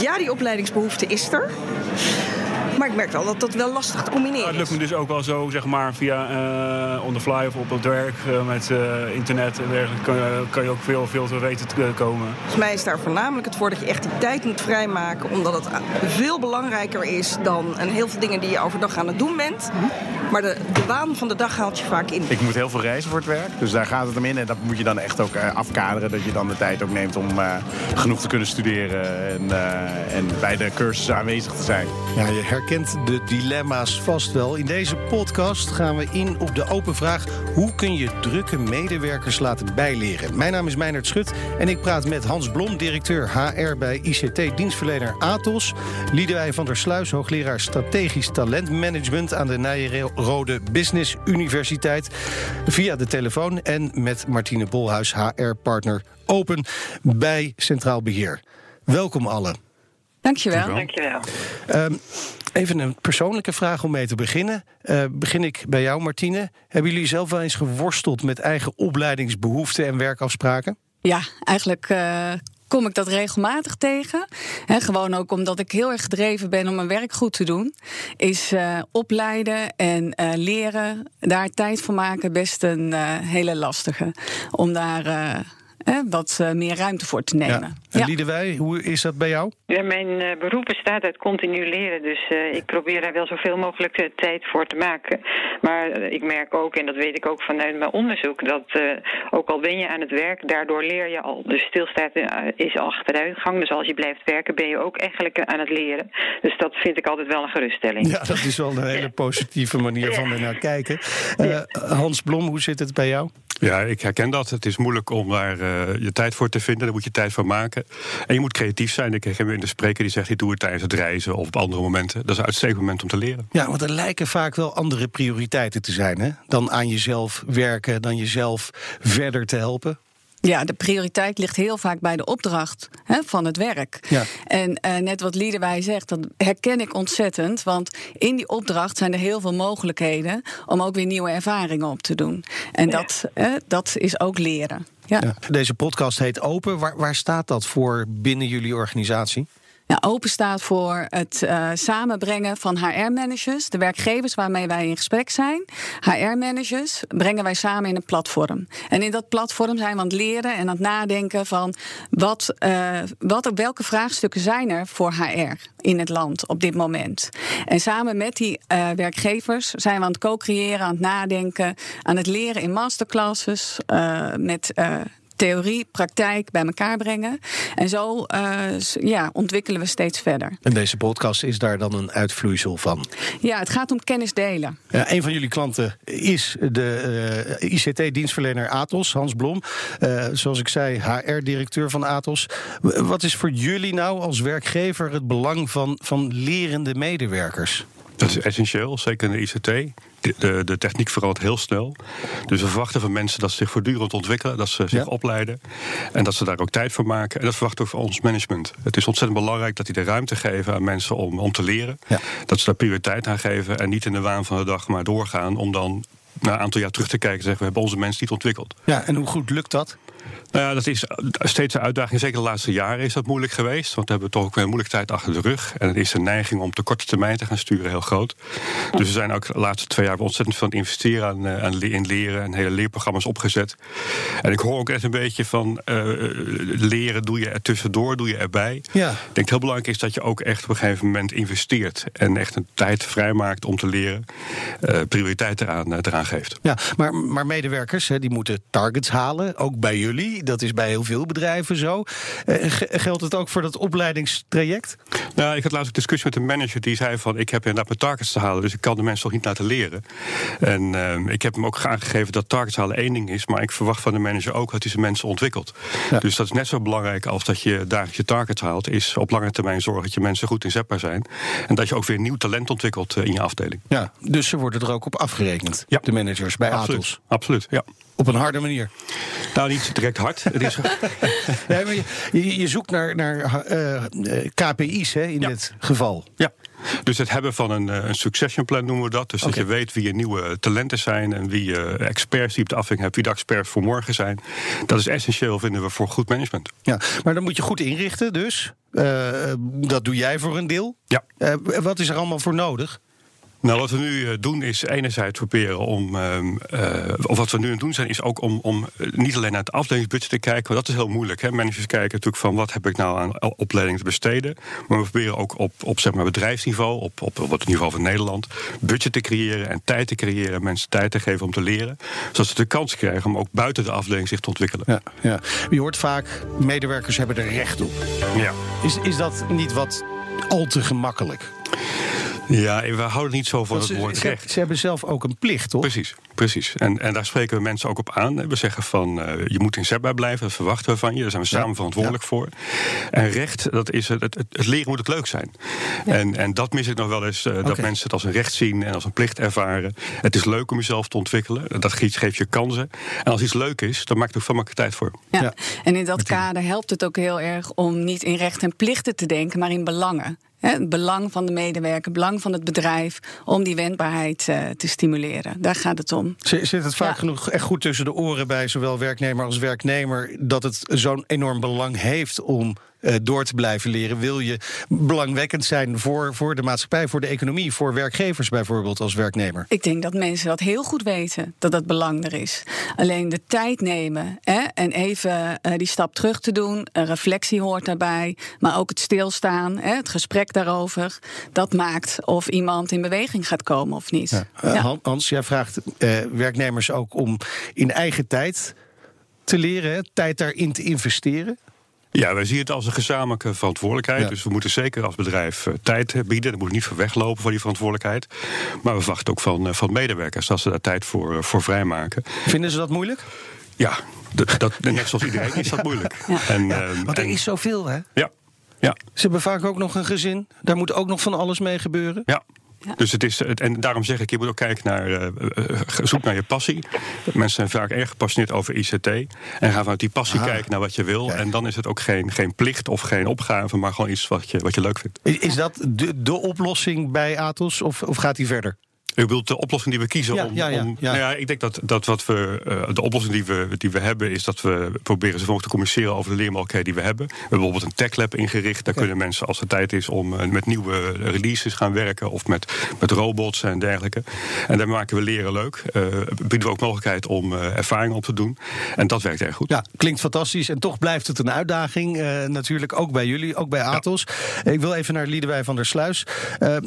Ja, die opleidingsbehoefte is er. Maar ik merk wel dat dat wel lastig te combineren Het lukt me is. dus ook wel zo, zeg maar, via eh, on the fly of op het werk eh, met eh, internet en dergelijke. Kan, je- kan je ook veel, veel te weten te komen. Volgens mij is daar voornamelijk het voor dat je echt die tijd moet vrijmaken. Omdat het veel belangrijker is dan een heel veel dingen die je overdag aan het doen bent. Maar de, de waan van de dag haalt je vaak in. Ik moet heel veel reizen voor het werk, dus daar gaat het om in. En dat moet je dan echt ook eh, afkaderen. Dat je dan de tijd ook neemt om eh, genoeg te kunnen studeren en, eh, en bij de cursussen aanwezig te zijn. Ja, je herkent de dilemma's vast wel. In deze podcast gaan we in op de open vraag... hoe kun je drukke medewerkers laten bijleren? Mijn naam is Meijnerd Schut en ik praat met Hans Blom... directeur HR bij ICT-dienstverlener Atos... Liedewij van der Sluis, hoogleraar strategisch talentmanagement... aan de Nijrode Business Universiteit via de telefoon... en met Martine Bolhuis, HR-partner Open bij Centraal Beheer. Welkom allen. Dankjewel. Dankjewel. Ehm, even een persoonlijke vraag om mee te beginnen. Eh, begin ik bij jou, Martine. Hebben jullie zelf wel eens geworsteld met eigen opleidingsbehoeften en werkafspraken? Ja, eigenlijk eh, kom ik dat regelmatig tegen. Gewoon ook omdat ik heel erg gedreven ben om mijn werk goed te doen. Is eh, opleiden en eh, leren, daar tijd voor maken, best een eh, hele lastige. Om daar eh, wat eh, meer ruimte voor te nemen. En Ja. Liedewij, hoe is dat bij jou? Ja, mijn eh, beroep bestaat uit continu leren, dus eh, ik probeer daar wel zoveel mogelijk eh, tijd voor te maken. Maar ik merk ook, en dat weet ik ook vanuit mijn onderzoek, dat eh, ook al ben je aan het werk, daardoor leer je al. Dus stilstaat is achteruitgang, dus als je blijft werken ben je ook eigenlijk aan het leren. Dus dat vind ik altijd wel een geruststelling. Ja, dat is wel een hele positieve manier van er naar kijken. Eh, Hans Blom, hoe zit het bij jou? Ja, ik herken dat. Het is moeilijk om daar eh, je tijd voor te vinden. Daar moet je tijd voor maken. En je moet creatief zijn. Ik herken weer de spreker die zegt: ik doe het tijdens het reizen of op andere momenten. Dat is een uitstekend moment om te leren. Ja, want er lijken vaak wel andere prioriteiten te zijn. Hè? Dan aan jezelf werken, dan jezelf verder te helpen. Ja, de prioriteit ligt heel vaak bij de opdracht hè, van het werk. Ja. En eh, net wat Liedewij zegt, dat herken ik ontzettend. Want in die opdracht zijn er heel veel mogelijkheden om ook weer nieuwe ervaringen op te doen. En dat, dat is ook leren. Ja. Ja. Deze podcast heet Open. Waar, waar staat dat voor binnen jullie organisatie? Ja, open staat voor het eh, samenbrengen van HR-managers, de werkgevers waarmee wij in gesprek zijn. HR-managers brengen wij samen in een platform. En in dat platform zijn we aan het leren en aan het nadenken van wat, eh, wat, welke vraagstukken zijn er voor HR in het land op dit moment. En samen met die eh, werkgevers zijn we aan het co-creëren, aan het nadenken, aan het leren in masterclasses met. Theorie, praktijk bij elkaar brengen. En zo eh, ja, ontwikkelen we steeds verder. En deze podcast is daar dan een uitvloeisel van. Ja, het gaat om kennis delen. Ja, een van jullie klanten is de eh, ICT-dienstverlener Atos, Hans Blom. Eh, zoals ik zei, HR-directeur van Atos. Wat is voor jullie nou als werkgever het belang van, van lerende medewerkers? Dat is essentieel, zeker in de ICT. De, de, techniek verandert heel snel. Dus we verwachten van mensen dat ze zich voortdurend ontwikkelen, dat ze zich Ja. opleiden en dat ze daar ook tijd voor maken. En dat verwachten we van ons management. Het is ontzettend belangrijk dat die de ruimte geven aan mensen om, om te leren. Ja. Dat ze daar prioriteit aan geven en niet in de waan van de dag maar doorgaan om dan na een aantal jaar terug te kijken en zeggen we hebben onze mensen niet ontwikkeld. Ja, en hoe goed lukt dat? Nou ja, dat is steeds een uitdaging. Zeker de laatste jaren is dat moeilijk geweest. Want we hebben toch ook weer een moeilijke tijd achter de rug. En het is de neiging om te korte termijn te gaan sturen heel groot. Dus we zijn ook de laatste twee jaar ontzettend veel aan het investeren aan, eh, aan in leren. En hele leerprogramma's opgezet. En ik hoor ook echt een beetje van eh, leren doe je er tussendoor, doe je erbij. Ja. Ik denk dat het heel belangrijk is dat je ook echt op een gegeven moment investeert. En echt een tijd vrijmaakt om te leren. eh prioriteit eraan, eraan geeft. Ja, maar, maar medewerkers hè, die moeten targets halen, ook bij jullie. Dat is bij heel veel bedrijven zo. Eh, ge- geldt het ook voor dat opleidingstraject? Nou, ik had laatst een discussie met een manager die zei van... ik heb inderdaad mijn targets te halen, dus ik kan de mensen toch niet laten leren. En ehm, ik heb hem ook aangegeven dat targets halen één ding is... maar ik verwacht van de manager ook dat hij zijn mensen ontwikkelt. Ja. Dus dat is net zo belangrijk als dat je dagelijks je targets haalt... is op lange termijn zorgen dat je mensen goed inzetbaar zijn... en dat je ook weer nieuw talent ontwikkelt eh, in je afdeling. Ja, dus ze worden er ook op afgerekend, Ja. de managers bij Absoluut, Atos. absoluut, ja. Op een harde manier. Nou, niet direct hard. Het is, Ja, maar je, je, je zoekt naar, naar eh, eh, KPI's hè, in Ja. dit geval. ja. Dus het hebben van een, eh, een succession plan noemen we dat. Dus dat je weet wie je nieuwe talenten zijn en wie je experts die op de afweging hebt, wie de experts voor morgen zijn. Dat is essentieel, vinden we, voor goed management. Ja, maar dan moet je goed inrichten dus. Eh, dat doe jij voor een deel. Ja. Eh, wat is er allemaal voor nodig? Nou, wat we nu eh, doen is enerzijds proberen om. ehm, eh, of wat we nu aan het doen zijn, is ook om, om eh, niet alleen naar het afdelingsbudget te kijken. Want dat is heel moeilijk. Hè? Managers kijken natuurlijk van wat heb ik nou aan opleiding te besteden. Maar we proberen ook op, op zeg maar, bedrijfsniveau, op, op, op het niveau van Nederland, budget te creëren en tijd te creëren. Mensen tijd te geven om te leren. Zodat ze de kans krijgen om ook buiten de afdeling zich te ontwikkelen. Ja, ja. Je hoort vaak, medewerkers hebben er recht op. Ja. Is, is dat niet wat al te gemakkelijk? Ja, we houden niet zo van het woord ze- recht. ze hebben zelf ook een plicht, toch? Precies, precies. En, en daar spreken we mensen ook op aan. We zeggen van, eh, je moet inzetbaar blijven, dat verwachten we van je. Daar zijn we samen Ja, verantwoordelijk voor. En recht, dat is het, het, het leren moet het leuk zijn. En, en dat mis ik nog wel eens, eh, dat mensen het als een recht zien en als een plicht ervaren. Het is leuk om jezelf te ontwikkelen, dat geeft, geeft je kansen. En als iets leuk is, dan maakt er van elkaar tijd voor. Ja. Ja. En in dat kader helpt het ook heel erg om niet in rechten en plichten te denken, maar in belangen. Hè, Het belang van de medewerker, het belang van het bedrijf, om die wendbaarheid eh, te stimuleren. Daar gaat het om. Zit het vaak Ja. genoeg echt goed tussen de oren bij zowel werknemer als werknemer dat het zo'n enorm belang heeft om eh, door te blijven leren? Wil je belangwekkend zijn voor, voor de maatschappij, voor de economie, voor werkgevers bijvoorbeeld als werknemer? Ik denk dat mensen dat heel goed weten, dat dat belang er is. Alleen de tijd nemen hè, en even eh, die stap terug te doen, een reflectie hoort daarbij, maar ook het stilstaan, hè, het gesprek daarover, dat maakt of iemand in beweging gaat komen of niet. Eh, Ja. Han- Hans, jij vraagt eh, werknemers ook om in eigen tijd te leren, tijd daarin te investeren. Ja, wij zien het als een gezamenlijke verantwoordelijkheid. Ja. Dus we moeten zeker als bedrijf eh, tijd bieden. Daar moet niet voor weglopen van die verantwoordelijkheid. Maar we verwachten ook van, eh, van medewerkers dat ze daar tijd voor, eh, voor vrijmaken. Vinden ze dat moeilijk? Ja, d- dat, net zoals iedereen is dat moeilijk. En, ehm, Want er en- is zoveel, hè? Ja, ja, Ze hebben vaak ook nog een gezin. Daar moet ook nog van alles mee gebeuren. ja. Ja. Dus het is, het- en daarom zeg ik, je moet ook kijken naar, eh, eh, zoek naar je passie. Mensen zijn vaak erg gepassioneerd over ICT. En gaan vanuit die passie kijken naar wat je wil. Kijk. En dan is het ook geen, geen plicht of geen opgave, maar gewoon iets wat je, wat je leuk vindt. Is, is dat de, de oplossing bij Atos of, of gaat die verder? U bedoelt de oplossing die we kiezen Ja, om. ja, ja, om- ja. Nou ja, ik denk dat, dat wat we. eh, de oplossing die we, die we hebben, is dat we proberen zoveel te communiceren over de leermogelijkheden die we hebben. We hebben bijvoorbeeld een tech lab ingericht. Daar kunnen mensen, als het tijd is, om eh, met nieuwe releases gaan werken. Of met, met robots en dergelijke. En daar maken we leren leuk. Eh, bieden we ook mogelijkheid om ervaringen op te doen. En dat werkt erg goed. Ja, klinkt fantastisch. En toch blijft het een uitdaging. natuurlijk ook bij jullie, ook bij Atos. Ik wil even naar Liedewij van der Sluis.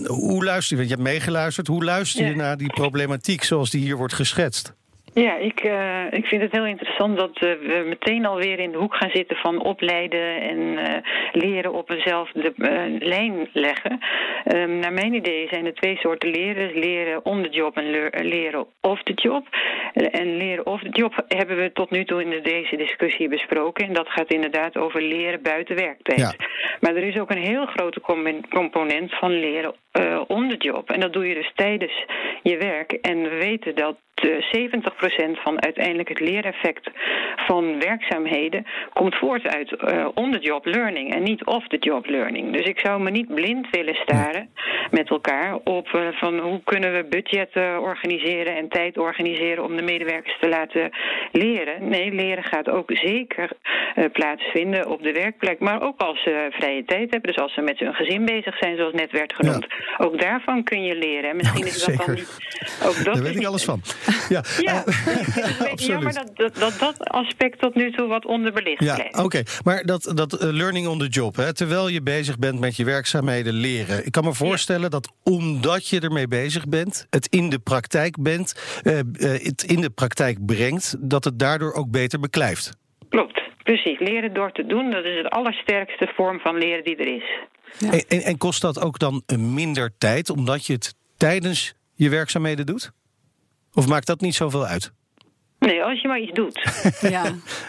Hoe luister je? Want je hebt meegeluisterd. Hoe luister Ja. naar die problematiek zoals die hier wordt geschetst? Ja, ik, eh, ik vind het heel interessant dat eh, we meteen alweer in de hoek gaan zitten van opleiden en eh, leren op eenzelfde eh, lijn leggen. Ehm, naar mijn idee zijn er twee soorten leren. Leren on the job en leren off the job. En leren off the job hebben we tot nu toe in deze discussie besproken. En dat gaat inderdaad over leren buiten werktijd. Ja. Maar er is ook een heel grote com- component van leren on the job. En dat doe je dus tijdens je werk. En we weten dat eh, 70% van uiteindelijk het leereffect van werkzaamheden komt voort uit eh on-the-job learning en niet off-the-job learning. Dus ik zou me niet blind willen staren met elkaar op eh, van hoe kunnen we budgetten organiseren en tijd organiseren om de medewerkers te laten leren. Nee, leren gaat ook zeker eh, plaatsvinden op de werkplek, maar ook als ze vrije tijd hebben. Dus als ze met hun gezin bezig zijn, zoals net werd genoemd. Ook daarvan kun je leren. En misschien Ja, is dat zeker. dan niet. Ook dat Daar weet ik alles van. Ja, ja, beetje jammer dat dat, dat dat aspect tot nu toe wat onderbelicht Ja, oké. Maar dat, dat eh, learning on the job, hè, terwijl je bezig bent met je werkzaamheden leren. Ik kan me voorstellen dat omdat je ermee bezig bent, het in de praktijk bent, eh, het in de praktijk brengt, dat het daardoor ook beter beklijft. Klopt, precies. Leren door te doen, dat is het allersterkste vorm van leren die er is. Ja. En, en, en kost dat ook dan minder tijd, omdat je het tijdens je werkzaamheden doet? Of maakt dat niet zoveel uit? Nee, als je maar iets doet. Ja.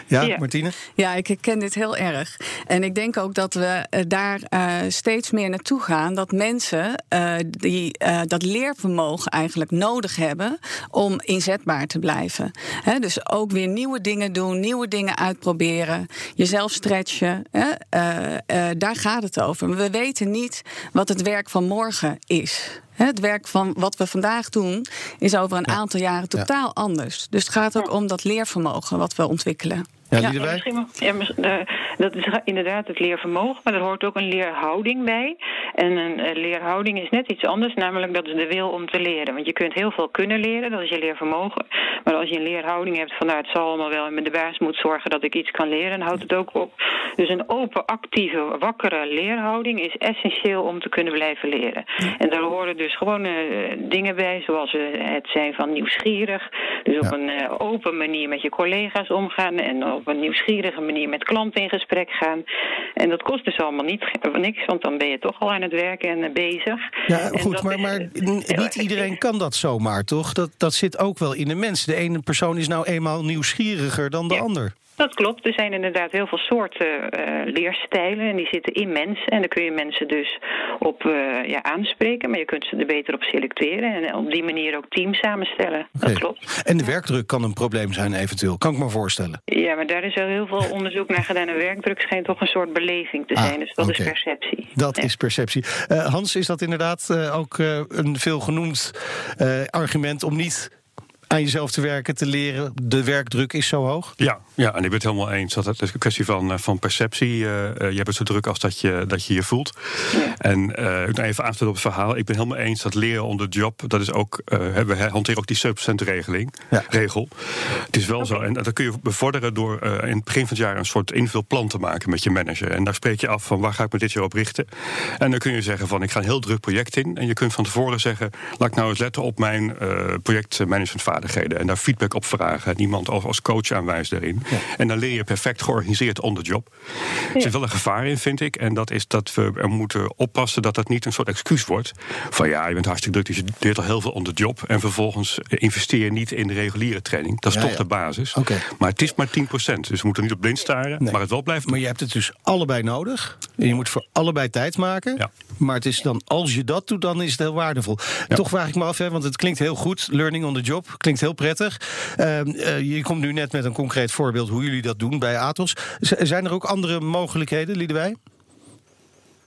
Ja, Ja. Martine? Ja, ik herken dit heel erg. En ik denk ook dat we eh, daar eh, steeds meer naartoe gaan. Dat mensen eh, die eh, dat leervermogen eigenlijk nodig hebben om inzetbaar te blijven. Hè, dus ook weer nieuwe dingen doen, nieuwe dingen uitproberen, jezelf stretchen. Hè, eh, eh, daar gaat het over. We weten niet wat het werk van morgen is. Het werk van wat we vandaag doen is over een aantal jaren totaal anders. Dus het gaat ook om dat leervermogen wat we ontwikkelen. Ja, Ja. Misschien ja, eh, dat is inderdaad het leervermogen, maar er hoort ook een leerhouding bij. En een eh, leerhouding is net iets anders, namelijk dat is de wil om te leren. Want je kunt heel veel kunnen leren, dat is je leervermogen. Maar als je een leerhouding hebt van nou, het zal allemaal wel en de baas moet zorgen dat ik iets kan leren, dan houdt het ook op. Dus een open, actieve, wakkere leerhouding is essentieel om te kunnen blijven leren. En daar horen dus gewoon eh, dingen bij, zoals het zijn van nieuwsgierig. Dus op een open manier met je collega's omgaan en op een nieuwsgierige manier met klanten in gesprek gaan. En dat kost dus allemaal niet, niks, want dan ben je toch al aan het werken en eh, bezig. Ja, En goed, maar, maar eh, niet iedereen kan dat zomaar, toch? Dat, dat zit ook wel in de mens. De ene persoon is nou eenmaal nieuwsgieriger dan de Ja. ander. Dat klopt. Er zijn inderdaad heel veel soorten eh, leerstijlen en die zitten in mensen. En daar kun je mensen dus op eh, ja, aanspreken, maar je kunt ze er beter op selecteren en op die manier ook teams samenstellen. Dat klopt. En de werkdruk kan een probleem zijn eventueel, kan ik me voorstellen. Ja, maar daar is al heel veel onderzoek naar gedaan. En werkdruk schijnt toch een soort beleving te Ah, zijn. dus dat is perceptie. Dat Ja. is perceptie. Eh, Hans, is dat inderdaad ook een veel genoemd argument om niet aan jezelf te werken, te leren? De werkdruk is zo hoog? Ja, ja, en ik ben het helemaal eens. Dat het is een kwestie van, eh, van perceptie. Eh, eh, je hebt het zo druk als dat je dat je, je voelt. En eh, ik nog even aansluiten op het verhaal. Ik ben helemaal eens dat leren on the job, dat is ook, eh, we hanteren ook die 7% regeling, Ja. regel. Het is wel zo. En dat kun je bevorderen door eh, in het begin van het jaar een soort invulplan te maken met je manager. En daar spreek je af van waar ga ik me dit jaar op richten. En dan kun je zeggen van ik ga een heel druk project in. En je kunt van tevoren zeggen, laat ik nou eens letten op mijn eh En daar feedback op vragen. En iemand als- als coach aanwijst daarin. En dan leer je perfect georganiseerd on the job. Er zit wel een gevaar in, vind ik. En dat is dat we er moeten oppassen dat dat niet een soort excuus wordt. Van ja, je bent hartstikke druk, dus je leert al heel veel on the job. En vervolgens eh, investeer je niet in de reguliere training. Dat is Ja, toch de basis. Oké. Maar het is maar 10%. Dus we moeten niet op blind staren. Nee. Maar het wel blijft Maar je hebt het dus allebei nodig. En je moet voor allebei tijd maken. Ja. Maar het is dan, als je dat doet, dan is het heel waardevol. Toch vraag ik me af, hè, want het klinkt heel goed. Learning on the job klinkt heel prettig. Ehm, eh, je komt nu net met een concreet voorbeeld hoe jullie dat doen bij Atos. Z- zijn er ook andere mogelijkheden, Liedewij?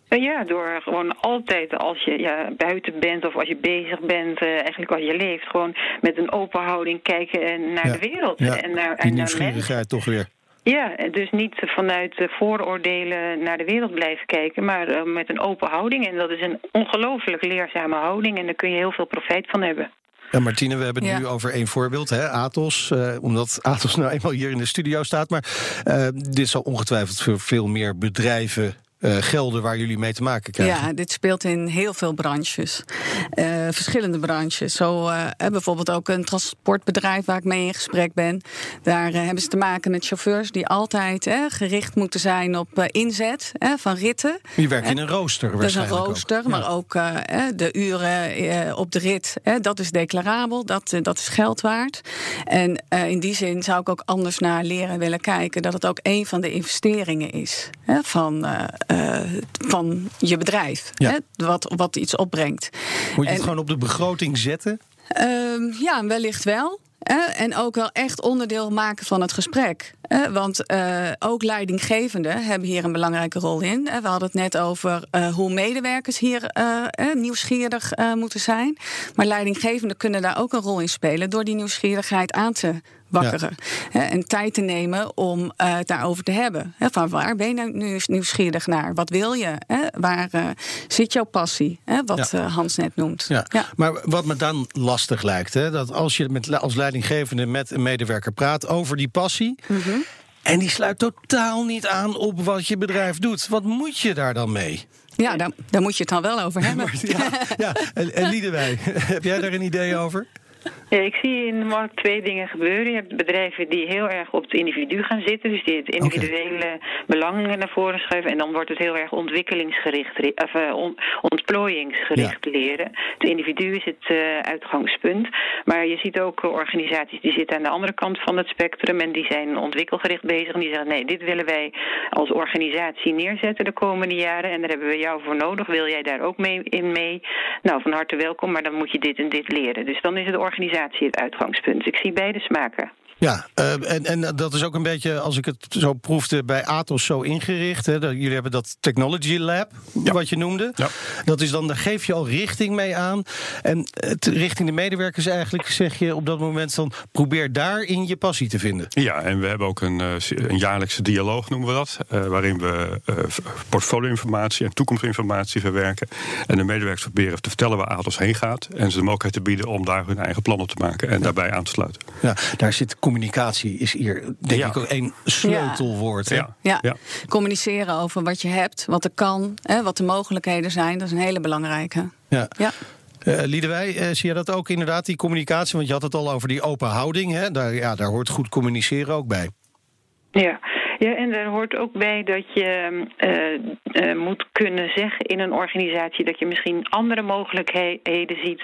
Eh, Ja, door gewoon altijd als je ja, buiten bent of als je bezig bent, eh, eigenlijk als je leeft, gewoon met een open houding kijken naar Ja. de wereld Ja, en naar, die en nieuwsgierigheid toch weer. Ja, dus niet vanuit vooroordelen naar de wereld blijven kijken, maar met een open houding. En dat is een ongelooflijk leerzame houding en daar kun je heel veel profijt van hebben. Ja, Martine, we hebben het Ja. nu over één voorbeeld, hè, Atos. eh, omdat Atos nou eenmaal hier in de studio staat. Maar eh, dit zal ongetwijfeld voor veel meer bedrijven eh, gelden waar jullie mee te maken krijgen. Ja, dit speelt in heel veel branches. Eh, verschillende branches. Zo eh, bijvoorbeeld ook een transportbedrijf waar ik mee in gesprek ben. Daar hebben ze te maken met chauffeurs die altijd gericht moeten zijn op inzet van ritten. Je werkt in een rooster Dat is een waarschijnlijk ook. rooster, maar ook de uren op de rit. dat is declarabel, dat, dat is geld waard. En in die zin zou ik ook anders naar leren willen kijken. Dat het ook een van de investeringen is van, eh, van je bedrijf. Ja. Hè, wat, wat iets opbrengt. Moet je het gewoon op de begroting zetten? Ehm, ja, wellicht wel. hè, en ook wel echt onderdeel maken van het gesprek. hè, want eh, ook leidinggevenden hebben hier een belangrijke rol in. hè. we hadden het net over eh, hoe medewerkers hier nieuwsgierig moeten zijn. Maar leidinggevenden kunnen daar ook een rol in spelen door die nieuwsgierigheid aan te wakkeren. Hè, en tijd te nemen om eh, het daarover te hebben. Van waar ben je nou nu nieuwsgierig naar? Wat wil je? Waar eh, zit jouw passie? Wat Ja. eh, Hans net noemt. Ja. Ja. Maar wat me dan lastig lijkt, hè, dat als je met, als leidinggevende met een medewerker praat over die passie. Mhm. En die sluit totaal niet aan op wat je bedrijf doet. Wat moet je daar dan mee? Ja, daar, daar moet je het dan wel over hebben. Ja, ja. En, en Liedewij, heb jij daar een idee over? Ja, ik zie in de markt twee dingen gebeuren. Je hebt bedrijven die heel erg op het individu gaan zitten, dus die het individuele belang naar voren schuiven. En dan wordt het heel erg ontwikkelingsgericht, of uh, on, ontplooiingsgericht leren. Het individu is het uh, uitgangspunt. Maar je ziet ook organisaties die zitten aan de andere kant van het spectrum en die zijn ontwikkelgericht bezig. En die zeggen: nee, dit willen wij als organisatie neerzetten de komende jaren. En daar hebben we jou voor nodig. Wil jij daar ook mee in mee? Nou, van harte welkom, maar dan moet je dit en dit leren. Dus dan is het organisatie het uitgangspunt. Ik zie beide smaken. Ja, uh, en, en dat is ook een beetje, als ik het zo proefde, bij Atos zo ingericht. Hè, dat, jullie hebben dat Technology Lab, ja. wat je noemde. Ja. Dat is dan, daar geef je al richting mee aan. En het, richting de medewerkers eigenlijk zeg je op dat moment dan... probeer daarin je passie te vinden. Ja, en we hebben ook een, een jaarlijkse dialoog, noemen we dat. Uh, waarin we uh, portfolio-informatie en toekomstinformatie verwerken. En de medewerkers proberen te vertellen waar Atos heen gaat. En ze de mogelijkheid te bieden om daar hun eigen plan op te maken. En ja. daarbij aan te sluiten. Ja, daar zit communicatie is hier denk ja. ik ook één sleutelwoord. Ja. Ja. ja. communiceren over wat je hebt, wat er kan, hè, wat de mogelijkheden zijn, dat is een hele belangrijke. Ja. ja. Uh, Liedewij, uh, zie je dat ook inderdaad, die communicatie? Want je had het al over die open houding. Hè? Daar, ja, daar hoort goed communiceren ook bij. Ja, ja, en er hoort ook bij dat je uh, uh, moet kunnen zeggen in een organisatie dat je misschien andere mogelijkheden ziet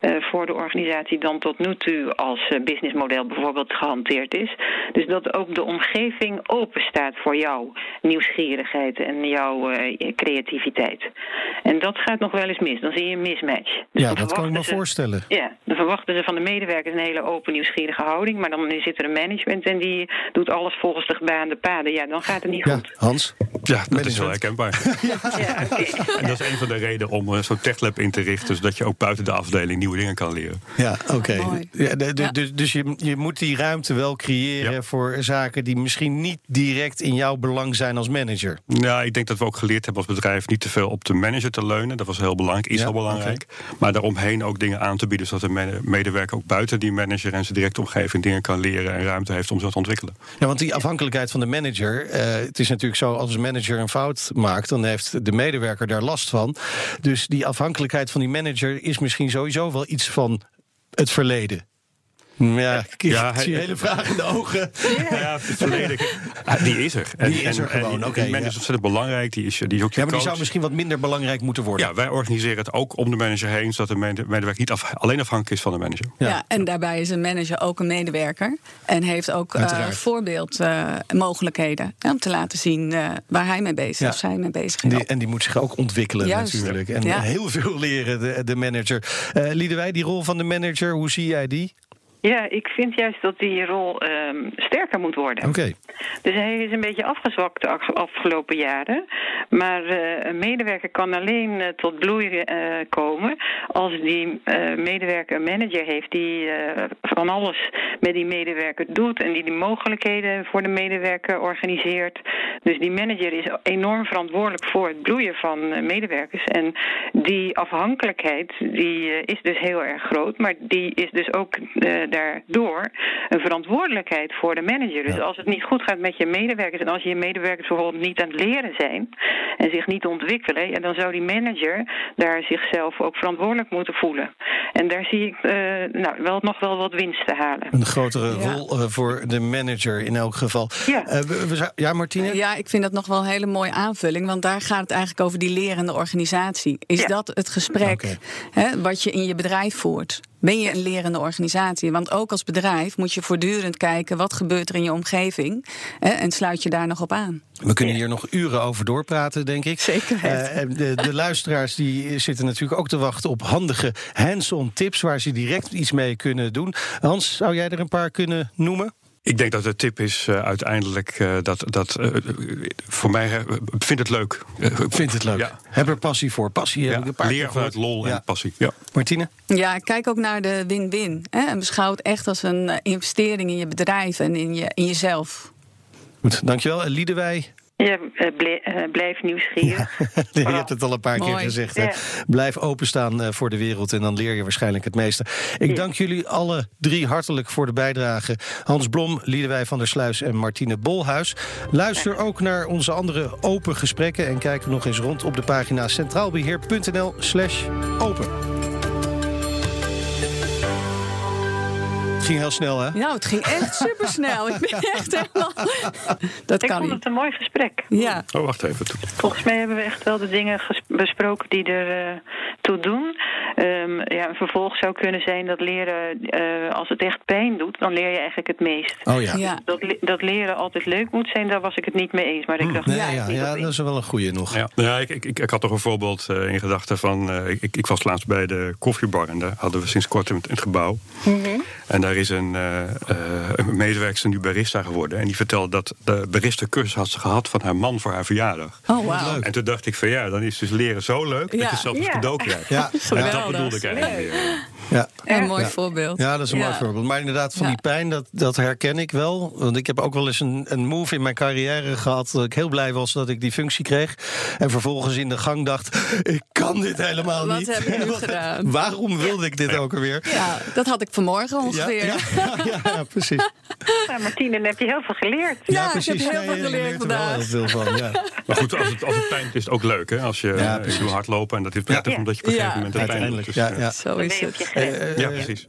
uh, voor de organisatie dan tot nu toe als businessmodel bijvoorbeeld gehanteerd is. Dus dat ook de omgeving open staat voor jouw nieuwsgierigheid en jouw creativiteit. En dat gaat nog wel eens mis. Dan zie je een mismatch. Dus ja, dat kan ik me ze, voorstellen. Ja, dan verwachten ze van de medewerkers een hele open, nieuwsgierige houding. Maar dan zit er een management en die doet alles volgens de gebaande paden ja, dan gaat het niet ja, goed. Hans? Ja, dat is wel herkenbaar. ja, okay. En dat is een van de redenen om uh, zo'n techlab in te richten... zodat je ook buiten de afdeling nieuwe dingen kan leren. Ja, oké. Okay. Ja, dus, dus je, je moet die ruimte wel creëren voor zaken... die misschien niet direct in jouw belang zijn als manager. Ja, ik denk dat we ook geleerd hebben als bedrijf... niet te veel op de manager te leunen. Dat was heel belangrijk, is heel belangrijk. Maar daaromheen ook dingen aan te bieden... zodat de medewerker ook buiten die manager en zijn directe omgeving... dingen kan leren en ruimte heeft om zo te ontwikkelen. Ja, want die afhankelijkheid van de manager manager. Uh, het is natuurlijk zo, als een manager een fout maakt, dan heeft de medewerker daar last van. Dus die afhankelijkheid van die manager is misschien sowieso wel iets van het verleden. Ja, ik ja, zie hele vraag in de ogen. Ja, ja verleden. Die is er. En, die is er gewoon. Oké. die manager is ontzettend belangrijk. Die is, die is ook ja, maar die zou misschien wat minder belangrijk moeten worden. Ja, wij organiseren het ook om de manager heen, zodat de medewerker niet af, alleen afhankelijk is van de manager. Ja. ja. en daarbij is een manager ook een medewerker. En heeft ook uh, voorbeeldmogelijkheden. Uh, om te laten zien uh, waar hij mee bezig is. Of zij mee bezig is. Die, en die moet zich ook ontwikkelen Juist. natuurlijk. En heel veel leren, de, de manager. Uh, Liedewij, die rol van de manager, hoe zie jij die? Ja, ik vind juist dat die rol um, sterker moet worden. Oké. Okay. Dus hij is een beetje afgezwakt de afgelopen jaren. Maar uh, een medewerker kan alleen uh, tot bloei uh, komen als die medewerker een manager heeft die van alles met die medewerker doet en die die mogelijkheden voor de medewerker organiseert. Dus die manager is enorm verantwoordelijk voor het bloeien van medewerkers. En die afhankelijkheid die is dus heel erg groot, maar die is dus ook daardoor een verantwoordelijkheid voor de manager. Dus als het niet goed gaat met je medewerkers en als je medewerkers bijvoorbeeld niet aan het leren zijn en zich niet ontwikkelen, ja, dan zou die manager daar zichzelf ook verantwoordelijk moeten voelen. En daar zie ik uh, nou, wel, nog wel wat winst te halen. Een grotere ja. rol uh, voor de manager in elk geval. Ja, uh, we, we, ja Martine? Ja, ik vind dat nog wel een hele mooie aanvulling, want daar gaat het eigenlijk over die lerende organisatie. Is ja. dat het gesprek okay. hè, wat je in je bedrijf voert? Ben je een lerende organisatie? Want ook als bedrijf moet je voortdurend kijken wat gebeurt er in je omgeving hè, en sluit je daar nog op aan. We kunnen hier nog uren over doorpraten, denk ik. Zeker. Uh, de, de luisteraars die zitten natuurlijk ook te wachten op handige hands-on tips waar ze direct iets mee kunnen doen. Hans, zou jij er een paar kunnen noemen? Ik denk dat de tip is uh, uiteindelijk uh, dat, dat uh, voor mij vind het leuk. vind het leuk. Ja. Heb er passie voor. Passie ja. heb ik een paar Leer vanuit lol ja. en passie. Ja. Martine? Ja, kijk ook naar de win-win. En beschouw het echt als een investering in je bedrijf en in, je, in jezelf. Goed, dankjewel. Liedewij, ja, blijf nieuwsgierig. Ja, je hebt het al een paar Mooi. keer gezegd. Ja. Blijf openstaan voor de wereld en dan leer je waarschijnlijk het meeste. Ik ja. dank jullie alle drie hartelijk voor de bijdrage. Hans Blom, Liedewij van der Sluis en Martine Bolhuis. Luister ook naar onze andere open gesprekken... en kijk nog eens rond op de pagina centraalbeheer.nl slash open. Ging heel snel, hè? Nou, het ging echt supersnel. Ik ben echt helemaal... Dat Ik kan vond niet. het een mooi gesprek. Ja. Oh, wacht even. Volgens mij hebben we echt wel de dingen besproken die er eh, toe doen. Ehm, ja, een vervolg zou kunnen zijn dat leren, eh, als het echt pijn doet, dan leer je eigenlijk het meest. Oh ja. Ja. Dat, le- dat leren altijd leuk moet zijn, daar was ik het niet mee eens. Maar ik dacht, Nee, ja, dat is wel een goeie nog. Ja, ja ik, ik, ik, ik had toch een voorbeeld eh, in gedachten van. eh, ik, ik was laatst bij de koffiebar en daar hadden we sinds kort in het, in het gebouw. En daar is een, eh eh, een medewerker nu barista geworden. En die vertelde dat de barista cursus had ze gehad van haar man voor haar verjaardag. Oh, wauw. En toen dacht ik van ja, dan is dus leren zo leuk dat Ja. je zelf een Ja. cadeau krijgt. Ja, En dat bedoelde ik eigenlijk ja. Een mooi Ja. voorbeeld. Ja, dat is een mooi Ja. voorbeeld. Maar inderdaad, van Ja. die pijn, dat, dat herken ik wel. Want ik heb ook wel eens een, een move in mijn carrière gehad... dat ik heel blij was dat ik die functie kreeg. En vervolgens in de gang dacht... ik kan dit helemaal Wat niet. heb je nu Wat- gedaan? Waarom wilde ik dit ook alweer? Ja, dat had ik vanmorgen Ja, ongeveer. ja, ja, ja, precies. Ja, Martine, dan heb je heel veel geleerd. Ja, ik precies. heb heel Ja, veel geleerd er vandaag. heel veel van, ja. Maar goed, als het, als het is het ook leuk. Hè? Als je Ja, eh, ik doe hardlopen en dat is ja. Ja. omdat je op een gegeven Ja. moment de pijn Dus, ja, eh, ja. Zo Dan ben is het. Ja, eh, precies.